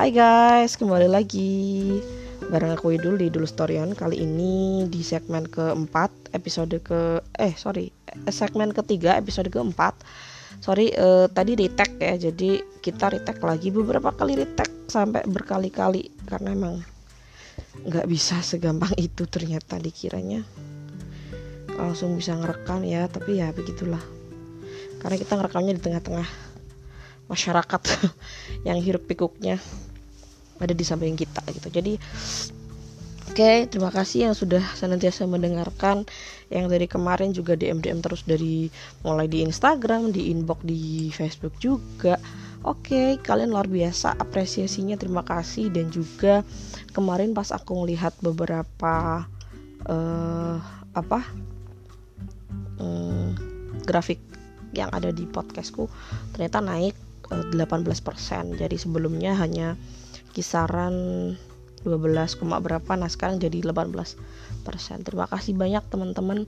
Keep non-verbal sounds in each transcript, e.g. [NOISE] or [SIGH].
Hai guys, kembali lagi bareng aku Idul di Idul Storyon Kali ini di segmen keempat, episode ke eh sorry, segmen ketiga episode keempat. Sorry, eh, tadi retake ya, jadi kita retake lagi beberapa kali retake sampai berkali-kali karena emang nggak bisa segampang itu ternyata dikiranya langsung bisa ngerekam ya, tapi ya begitulah. Karena kita ngerekamnya di tengah-tengah masyarakat [LAUGHS] yang hirup pikuknya ada di samping kita gitu. Jadi oke okay, terima kasih yang sudah senantiasa mendengarkan yang dari kemarin juga DM DM terus dari mulai di Instagram di inbox di Facebook juga. Oke okay, kalian luar biasa apresiasinya terima kasih. Dan juga kemarin pas aku melihat beberapa uh, apa um, grafik yang ada di podcastku ternyata naik 18%. Jadi sebelumnya hanya kisaran 12, berapa nah sekarang jadi 18 persen. Terima kasih banyak teman-teman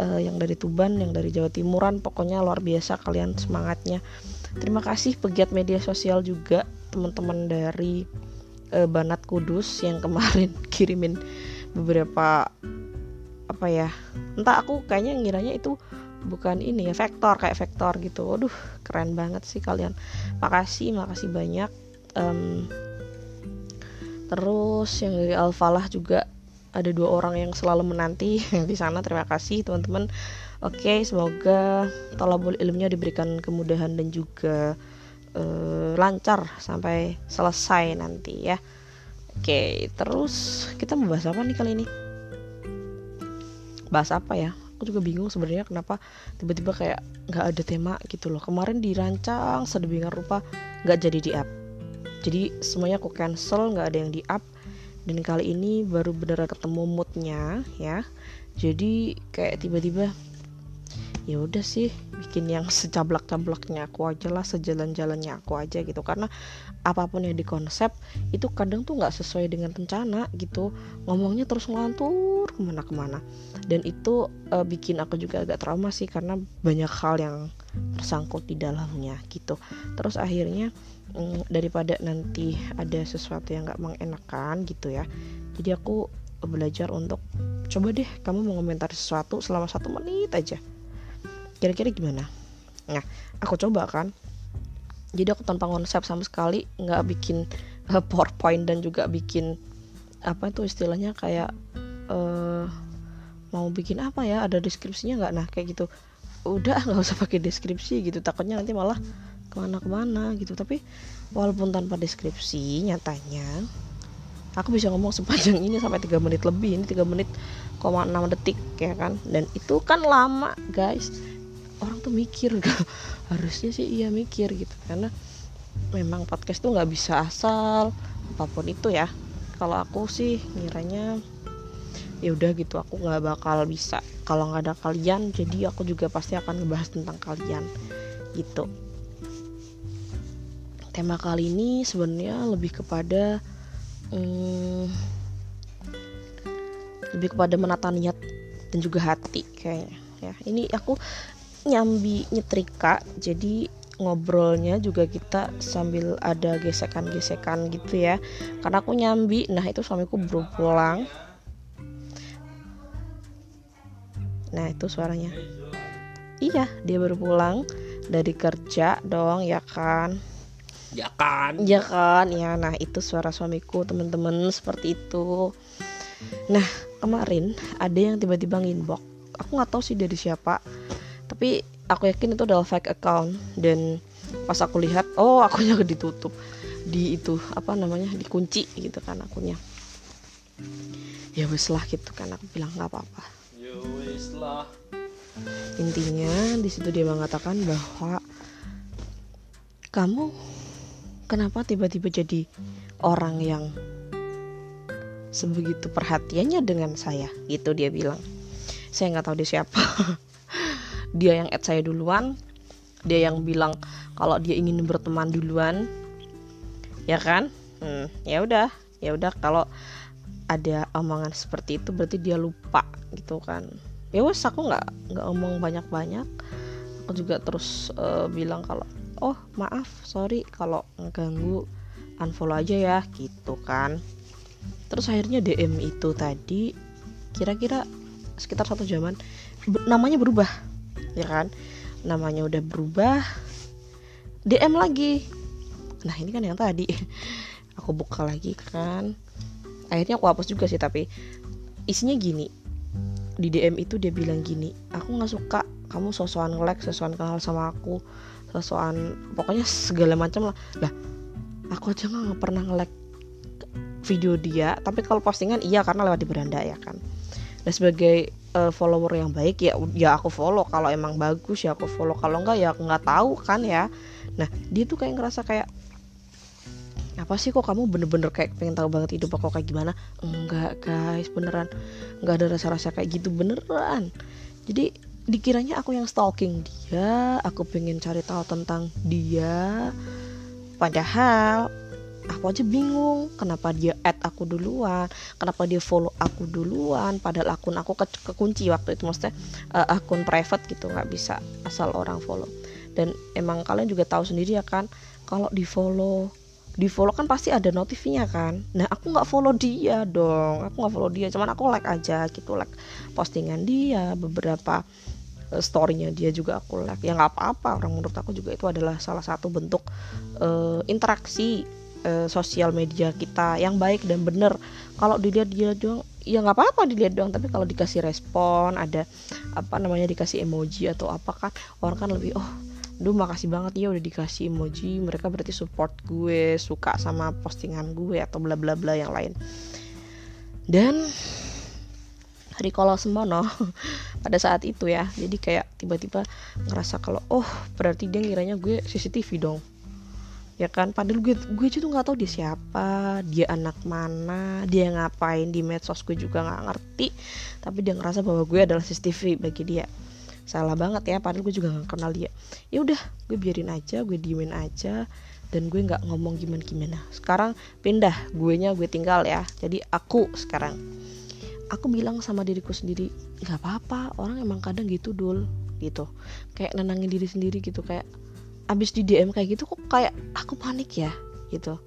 uh, yang dari Tuban yang dari Jawa Timuran pokoknya luar biasa kalian semangatnya. Terima kasih pegiat media sosial juga teman-teman dari uh, Banat Kudus yang kemarin [LAUGHS] kirimin beberapa apa ya entah aku kayaknya ngiranya itu bukan ini ya vektor kayak vektor gitu. Waduh keren banget sih kalian. Makasih makasih banyak um, terus yang dari Alfalah juga ada dua orang yang selalu menanti [LAUGHS] di sana. Terima kasih teman-teman. Oke semoga tolabul ilmunya diberikan kemudahan dan juga uh, lancar sampai selesai nanti ya. Oke terus kita mau bahas apa nih kali ini? Bahas apa ya? Aku juga bingung sebenarnya kenapa tiba-tiba kayak nggak ada tema gitu loh. Kemarin dirancang sedemikian rupa nggak jadi di up jadi semuanya aku cancel nggak ada yang di up dan kali ini baru beneran ketemu moodnya ya. Jadi kayak tiba-tiba ya udah sih bikin yang secablak-cablaknya aku aja lah sejalan-jalannya aku aja gitu. Karena apa pun yang dikonsep itu kadang tuh nggak sesuai dengan rencana gitu. Ngomongnya terus ngelantur ke mana-kemana. Dan itu uh, bikin aku juga agak trauma sih karena banyak hal yang tersangkut di dalamnya gitu. Terus akhirnya um, daripada nanti ada sesuatu yang nggak mengenakan gitu ya jadi aku belajar untuk coba deh kamu mau komentar sesuatu selama satu menit aja. Kira-kira gimana? Nah aku coba kan. Jadi aku tanpa konsep sama sekali nggak bikin uh, powerpoint dan juga bikin apa itu istilahnya kayak uh, mau bikin apa ya ada deskripsinya nggak? Nah kayak gitu udah nggak usah pakai deskripsi gitu. Takutnya nanti malah ke mana-kemana gitu. Tapi walaupun tanpa deskripsi nyatanya aku bisa ngomong sepanjang ini sampai 3 menit lebih. Ini 3 menit, 6 detik ya kan? Dan itu kan lama guys. Orang tuh mikir [LAUGHS] gak harusnya sih iya mikir gitu. Karena memang podcast tuh nggak bisa asal apa pun itu ya. Kalau aku sih ngiranya ya udah gitu aku nggak bakal bisa. Kalau nggak ada kalian jadi aku juga pasti akan ngebahas tentang kalian gitu. Tema kali ini sebenarnya lebih kepada hmm, lebih kepada menata niat dan juga hati kayaknya ya. Ini aku nyambi nyetrika jadi ngobrolnya juga kita sambil ada gesekan-gesekan gitu ya. Karena aku nyambi nah itu suamiku baru pulang nah itu suaranya. Iya dia baru pulang dari kerja dong ya kan? Ya kan? Ya kan? Ya nah itu suara suamiku teman-teman seperti itu. Nah kemarin ada yang tiba-tiba nginbox. Aku nggak tahu sih dari siapa tapi aku yakin itu adalah fake account. Dan pas aku lihat oh akunnya [LAUGHS] ditutup. Di itu apa namanya dikunci gitu kan akunnya ya wes lah gitu kan aku bilang nggak apa-apa intinya di situ dia mengatakan bahwa kamu kenapa tiba-tiba jadi orang yang sebegitu perhatiannya dengan saya? Gitu dia bilang. Saya nggak tahu dia siapa. [LAUGHS] Dia yang add saya duluan. Dia yang bilang kalau dia ingin berteman duluan. Ya kan? Hmm, ya udah. Ya udah kalau ada omongan seperti itu berarti dia lupa gitu kan. Ya wes aku nggak nggak ngomong banyak banyak aku juga terus uh, bilang kalau oh maaf sorry kalau ngeganggu unfollow aja ya gitu kan. Terus akhirnya DM itu tadi kira-kira sekitar satu jaman namanya berubah ya kan? Namanya udah berubah DM lagi. Nah ini kan yang tadi. [LAUGHS] Aku buka lagi kan akhirnya aku hapus juga sih tapi isinya gini. Di DM itu dia bilang gini aku nggak suka kamu sosokan nge-like sosokan kenal sama aku sosokan pokoknya segala macam lah. Lah aku aja nggak pernah nge-like video dia tapi kalau postingan iya karena lewat di beranda ya kan. Nah sebagai uh, follower yang baik ya ya aku follow. Kalau emang bagus ya aku follow. Kalau enggak ya nggak tahu kan ya. Nah dia tuh kayak ngerasa kayak apa sih kok kamu bener-bener kayak pengen tahu banget hidup aku kayak gimana? Enggak guys beneran. Enggak ada rasa-rasa kayak gitu beneran. Jadi dikiranya aku yang stalking dia aku pengen cari tahu tentang dia. Padahal aku aja bingung kenapa dia add aku duluan kenapa dia follow aku duluan padahal akun aku ke kekunci waktu itu maksudnya uh, akun private gitu nggak bisa asal orang follow. Dan emang kalian juga tahu sendiri ya kan kalau di follow di follow kan pasti ada notifnya kan. Nah aku nggak follow dia dong. Aku nggak follow dia cuman aku like aja gitu like postingan dia beberapa uh, storynya dia juga aku like. Ya nggak apa-apa. Orang menurut aku juga itu adalah salah satu bentuk uh, interaksi uh, sosial media kita yang baik dan bener kalau dilihat dia doang ya nggak apa-apa dilihat doang. Tapi kalau dikasih respon ada apa namanya dikasih emoji atau apa kan orang kan lebih oh Duh makasih banget ya udah dikasih emoji. Mereka berarti support gue Suka sama postingan gue Atau bla bla bla yang lain. Dan Hari kalau semono [LAUGHS] Pada saat itu ya Jadi kayak tiba-tiba ngerasa kalau Oh berarti dia ngiranya gue CCTV dong. Ya kan? Padahal gue gue tuh nggak tahu dia siapa dia anak mana dia ngapain di medsos gue juga nggak ngerti. Tapi dia ngerasa bahwa gue adalah CCTV bagi dia salah banget ya padahal gue juga gak kenal dia. Ya udah gue biarin aja gue diemin aja dan gue nggak ngomong gimana gimana sekarang pindah gue nya gue tinggal ya. Jadi aku sekarang. Aku bilang sama diriku sendiri nggak apa-apa orang emang kadang gitu dul. Gitu. Kayak nenangin diri sendiri gitu kayak abis di DM kayak gitu kok kayak aku panik ya? Gitu.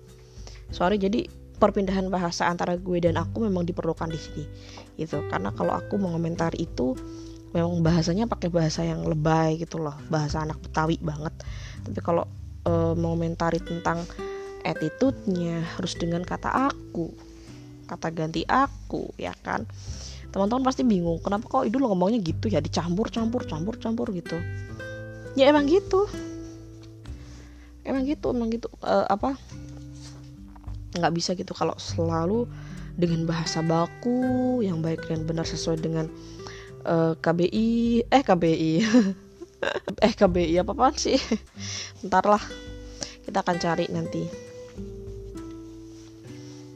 Sorry jadi perpindahan bahasa antara gue dan aku memang diperlukan di sini. Gitu karena kalau aku mengomentar itu memang bahasanya pakai bahasa yang lebay gitu loh. Bahasa anak Betawi banget. Tapi kalau e, mengomentari tentang attitude-nya harus dengan kata aku kata ganti aku ya kan? Teman-teman pasti bingung kenapa kok idul ngomongnya gitu ya? Dicampur campur campur campur gitu. Ya emang gitu. Emang gitu emang gitu. E, apa? Nggak bisa gitu kalau selalu dengan bahasa baku yang baik dan benar sesuai dengan uh, eh, KBI eh KBI [LAUGHS] eh KBI apa apaan sih? Ntar lah kita akan cari nanti.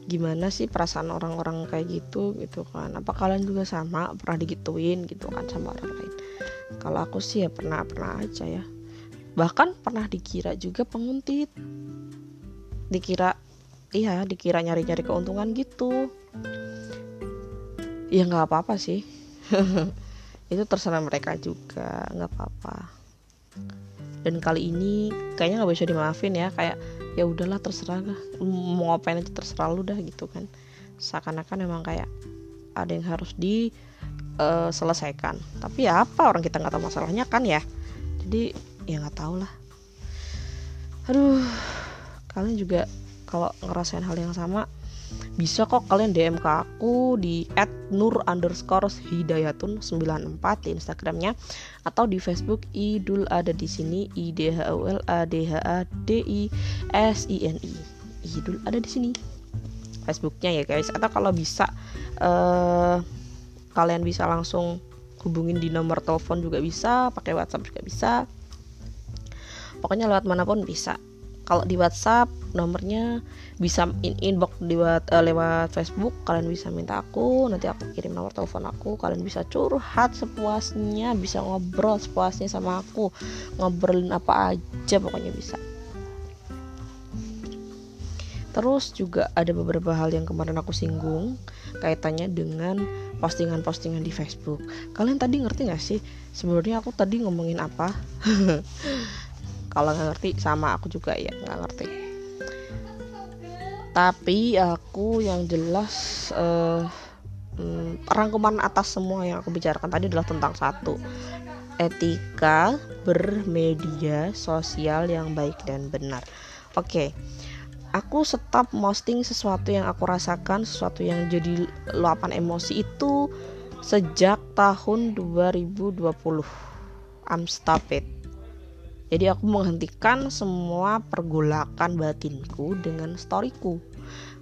Gimana sih perasaan orang-orang kayak gitu gitu kan? Apa kalian juga sama? Pernah digituin gitu kan sama orang lain? Kalau aku sih ya pernah pernah aja ya. Bahkan pernah dikira juga penguntit. Dikira iya dikira nyari-nyari keuntungan gitu. Ya nggak apa-apa sih [LAUGHS] itu terserah mereka juga nggak apa-apa. Dan kali ini kayaknya nggak bisa dimaafin ya kayak ya udahlah terserah lah. Mau ngapain aja terserah lu dah gitu kan. Seakan-akan emang kayak ada yang harus diselesaikan eh, uh, tapi ya apa orang kita nggak tahu masalahnya kan ya. Jadi ya nggak tahu lah. Aduh kalian juga kalau ngerasain hal yang sama bisa kok kalian DM ke aku di @nur underscore hidayatun 94 di Instagramnya atau di Facebook Idul ada di sini I D H U S I N I. Idul ada di sini. Facebooknya ya guys. Atau kalau bisa uh, kalian bisa langsung hubungin di nomor telepon juga bisa pakai WhatsApp juga bisa. Pokoknya lewat mana pun bisa kalau di WhatsApp nomornya bisa in inbox lewat uh, lewat Facebook kalian bisa minta aku nanti aku kirim nomor telepon aku kalian bisa curhat sepuasnya bisa ngobrol sepuasnya sama aku ngobrolin apa aja pokoknya bisa Terus juga ada beberapa hal yang kemarin aku singgung kaitannya dengan postingan-postingan di Facebook. Kalian tadi ngerti gak sih sebenarnya aku tadi ngomongin apa? [LAUGHS] kalau nggak ngerti sama aku juga ya nggak ngerti. Tapi aku yang jelas uh, rangkuman atas semua yang aku bicarakan tadi adalah tentang satu etika bermedia sosial yang baik dan benar. Oke okay. aku stop posting sesuatu yang aku rasakan sesuatu yang jadi luapan emosi itu sejak tahun 2020 I'm stop it jadi aku menghentikan semua pergolakan batinku dengan storyku.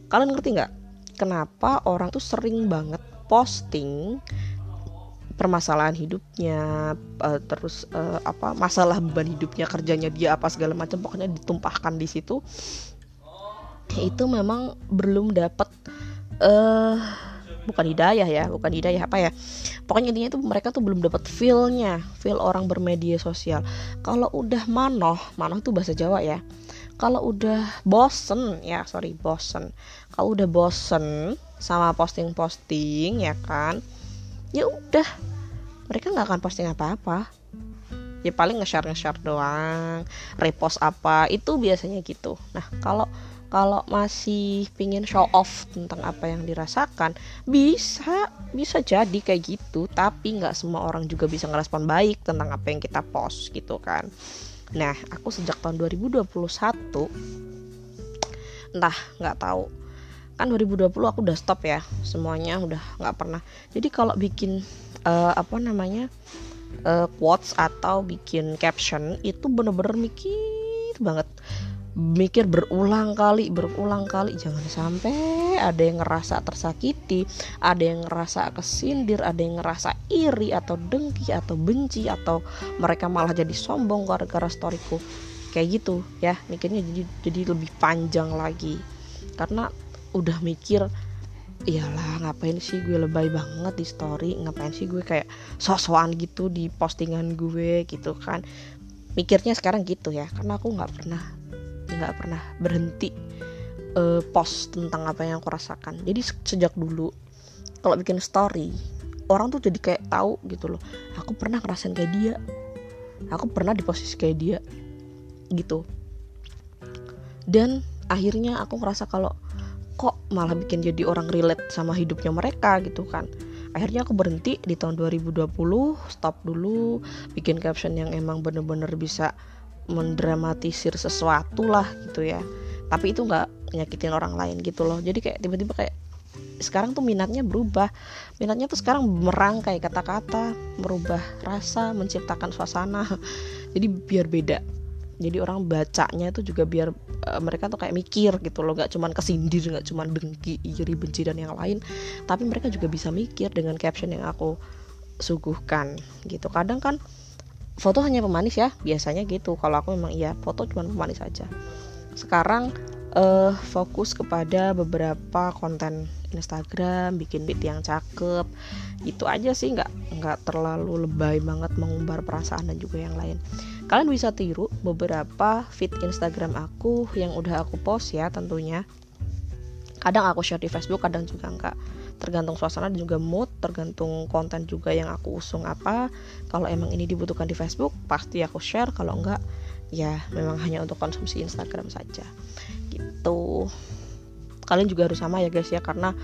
Kalian ngerti nggak? Kenapa orang tuh sering banget posting permasalahan hidupnya, uh, terus uh, apa masalah beban hidupnya, kerjanya dia apa segala macam, pokoknya ditumpahkan di situ. Itu memang belum dapat uh, bukan hidayah ya bukan hidayah apa ya? Pokoknya intinya itu mereka tuh belum dapat feelnya feel orang bermedia sosial. Kalau udah manoh manoh itu bahasa Jawa ya. Kalau udah bosen ya sorry bosen. Kalau udah bosen sama posting-posting ya kan ya udah. Mereka nggak akan posting apa-apa. Ya paling nge-share nge-share doang repost apa itu biasanya gitu. Nah kalau kalau masih pingin show off tentang apa yang dirasakan bisa bisa jadi kayak gitu. Tapi nggak semua orang juga bisa ngerespon baik tentang apa yang kita post gitu kan. Nah aku sejak tahun 2021 entah nggak tahu. Kan 2020 aku udah stop ya semuanya udah nggak pernah. Jadi kalau bikin uh, apa namanya uh, quotes atau bikin caption itu bener-bener mikir banget mikir berulang kali berulang kali. Jangan sampai ada yang ngerasa tersakiti ada yang ngerasa kesindir ada yang ngerasa iri atau dengki atau benci atau mereka malah jadi sombong gara-gara storyku. Kayak gitu ya mikirnya jadi jadi lebih panjang lagi. Karena udah mikir iyalah ngapain sih gue lebay banget di story? Ngapain sih gue kayak sosokan gitu di postingan gue? Gitu kan. Mikirnya sekarang gitu ya karena aku nggak pernah nggak pernah berhenti uh, post tentang apa yang aku rasakan. Jadi sejak dulu kalau bikin story orang tuh jadi kayak tahu gitu loh aku pernah ngerasain kayak dia aku pernah di posisi kayak dia gitu. Dan akhirnya aku ngerasa kalau kok malah bikin jadi orang relate sama hidupnya mereka gitu kan. Akhirnya aku berhenti di tahun 2020 stop dulu bikin caption yang emang bener-bener bisa mendramatisir sesuatu lah gitu ya. Tapi itu nggak nyakitin orang lain gitu loh. Jadi kayak tiba-tiba kayak sekarang tuh minatnya berubah. Minatnya tuh sekarang merangkai kata-kata merubah rasa menciptakan suasana. [LAUGHS] Jadi biar beda. Jadi orang bacanya itu juga biar uh, mereka tuh kayak mikir gitu loh. Nggak cuman kesindir nggak cuman dengki iri benci dan yang lain. Tapi mereka juga bisa mikir dengan caption yang aku suguhkan gitu. Kadang kan foto hanya pemanis ya biasanya gitu. Kalau aku memang iya foto cuma pemanis saja sekarang uh, fokus kepada beberapa konten Instagram bikin beat yang cakep. Itu aja sih nggak nggak terlalu lebay banget mengumbar perasaan dan juga yang lain. Kalian bisa tiru beberapa feed Instagram aku yang udah aku post ya tentunya. Kadang aku share di Facebook kadang juga enggak tergantung suasana dan juga mood tergantung konten juga yang aku usung apa. Kalau emang ini dibutuhkan di Facebook pasti aku share. Kalau enggak ya memang hanya untuk konsumsi Instagram saja. Gitu. Kalian juga harus sama ya guys ya karena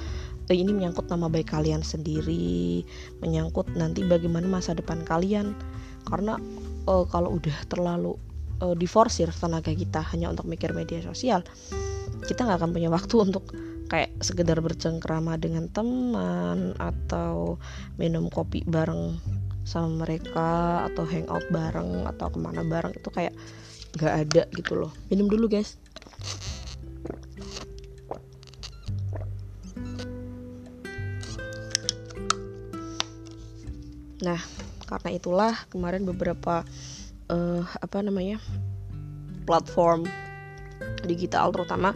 eh, ini menyangkut nama baik kalian sendiri menyangkut nanti bagaimana masa depan kalian. Karena uh, kalau udah terlalu uh, diforsir tenaga kita hanya untuk mikir media sosial kita nggak akan punya waktu untuk kayak sekedar bercengkrama dengan teman atau minum kopi bareng sama mereka atau hangout bareng atau ke mana bareng. Itu kayak nggak ada gitu loh. Minum dulu guys. Nah karena itulah kemarin beberapa uh, apa namanya platform digital terutama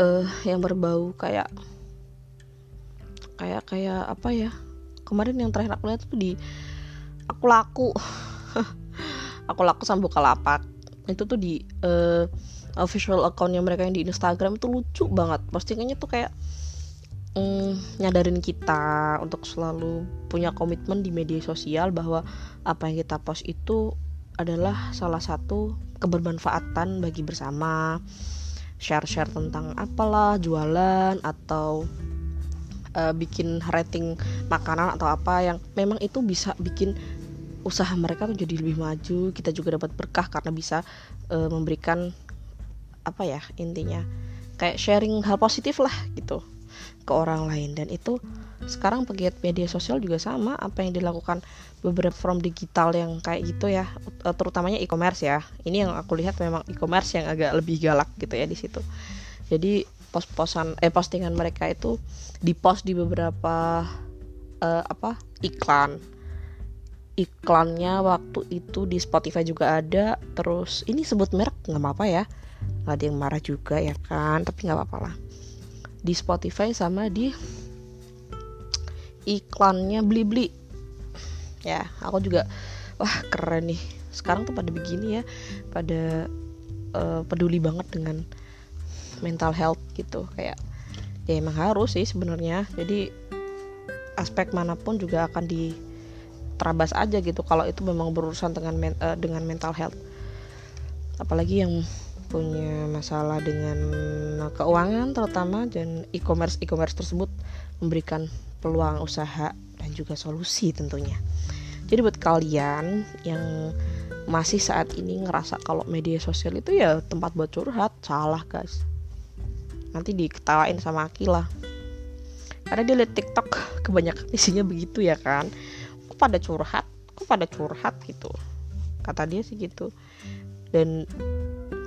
uh, yang berbau kayak kayak kayak apa ya? Kemarin yang terakhir aku lihat tuh di aku laku. [LAUGHS] Aku laku sama lapak itu tuh di uh, official accountnya mereka yang di Instagram itu lucu banget. Postingannya tuh kayak mm, nyadarin kita untuk selalu punya komitmen di media sosial bahwa apa yang kita post itu adalah salah satu kebermanfaatan bagi bersama share-share tentang apalah jualan atau uh, bikin rating makanan atau apa yang memang itu bisa bikin usaha mereka tuh jadi lebih maju kita juga dapat berkah karena bisa uh, memberikan apa ya intinya kayak sharing hal positif lah gitu ke orang lain. Dan itu sekarang pegiat media sosial juga sama apa yang dilakukan beberapa form digital yang kayak gitu ya eh, terutamanya e-commerce ya. Ini yang aku lihat memang e-commerce yang agak lebih galak gitu ya di situ. Jadi post-posan eh postingan mereka itu di post di beberapa uh, apa iklan. Iklannya waktu itu di Spotify juga ada terus ini sebut merek nggak apa-apa ya. Nggak ada yang marah juga ya kan tapi nggak apa-apa lah. Di Spotify sama di iklannya beli-beli. Ya aku juga wah keren nih. Sekarang tuh pada begini ya pada uh, peduli banget dengan mental health gitu. Kayak ya emang harus sih sebenarnya. Jadi aspek mana pun juga akan diterabas aja gitu kalau itu memang berurusan dengan men, uh, dengan mental health. Apalagi yang punya masalah dengan keuangan terutama dan e-commerce e-commerce tersebut memberikan peluang usaha dan juga solusi tentunya. Jadi buat kalian yang masih saat ini ngerasa kalau media sosial itu ya tempat buat curhat, salah guys. Nanti diketawain sama Akila. Karena dia liat TikTok [LAUGHS] kebanyakan isinya begitu ya kan. Kok pada curhat? Kok pada curhat gitu? Kata dia sih gitu. Dan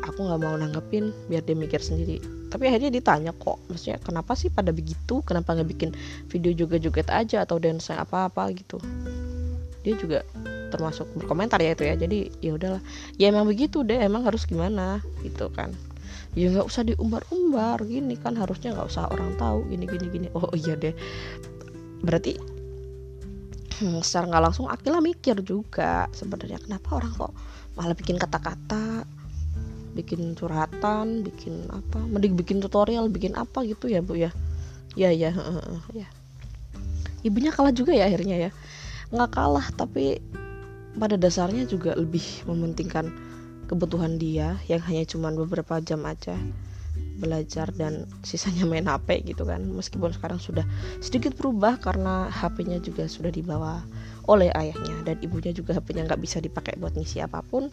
aku nggak mau nanggepin biar dia mikir sendiri. Tapi akhirnya ditanya kok maksudnya kenapa sih pada begitu? Kenapa nggak bikin video juga joget aja atau dance apa apa gitu? Dia juga termasuk berkomentar ya itu ya. Jadi ya udahlah. Ya emang begitu deh emang harus gimana? Gitu kan. Ya nggak usah diumbar-umbar gini kan harusnya nggak usah orang tahu gini gini gini. Oh iya deh. Berarti hmm, secara nggak langsung Akila mikir juga sebenarnya kenapa orang kok malah bikin kata-kata bikin curhatan bikin apa mending bikin tutorial bikin apa gitu ya bu ya? Ya ya ya. Ibunya kalah juga ya akhirnya ya? Nggak kalah tapi pada dasarnya juga lebih mementingkan kebutuhan dia yang hanya cuma beberapa jam aja belajar dan sisanya main HP gitu kan. Meskipun sekarang sudah sedikit berubah karena HP-nya juga sudah dibawa oleh ayahnya dan ibunya juga HP-nya nggak bisa dipakai buat ngisi apa pun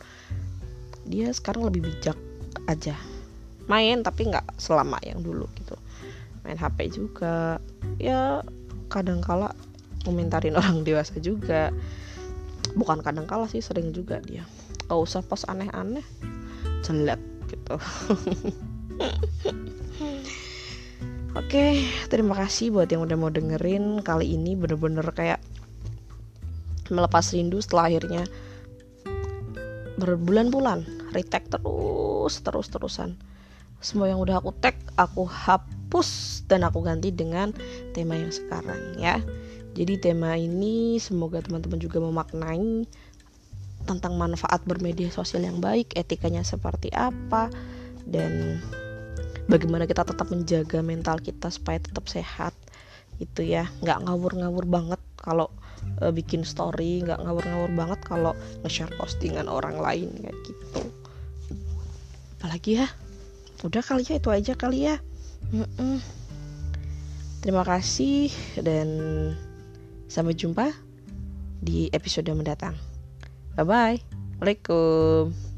dia sekarang lebih bijak aja. Main tapi nggak selama yang dulu gitu. Main HP juga. Ya kadang kala komentarin [LAUGHS] orang dewasa juga. Bukan kadang kala sih sering juga dia. Gak usah post aneh-aneh. Jelek gitu. [LAUGHS] Oke, terima kasih buat yang udah mau dengerin kali ini. Bener-bener kayak melepas rindu setelah akhirnya berbulan-bulan retake terus terus terusan. Semua yang udah aku tag aku hapus dan aku ganti dengan tema yang sekarang ya. Jadi tema ini semoga teman-teman juga memaknai tentang manfaat bermedia sosial yang baik etikanya seperti apa dan bagaimana kita tetap menjaga mental kita supaya tetap sehat itu ya. Nggak ngawur-ngawur banget kalau uh, bikin story nggak ngawur-ngawur banget kalau nge-share postingan orang lain kayak gitu apalagi ya? Udah kali ya itu aja kali ya. Mm-mm. terima kasih dan sampai jumpa di episode mendatang. Bye bye Assalamualaikum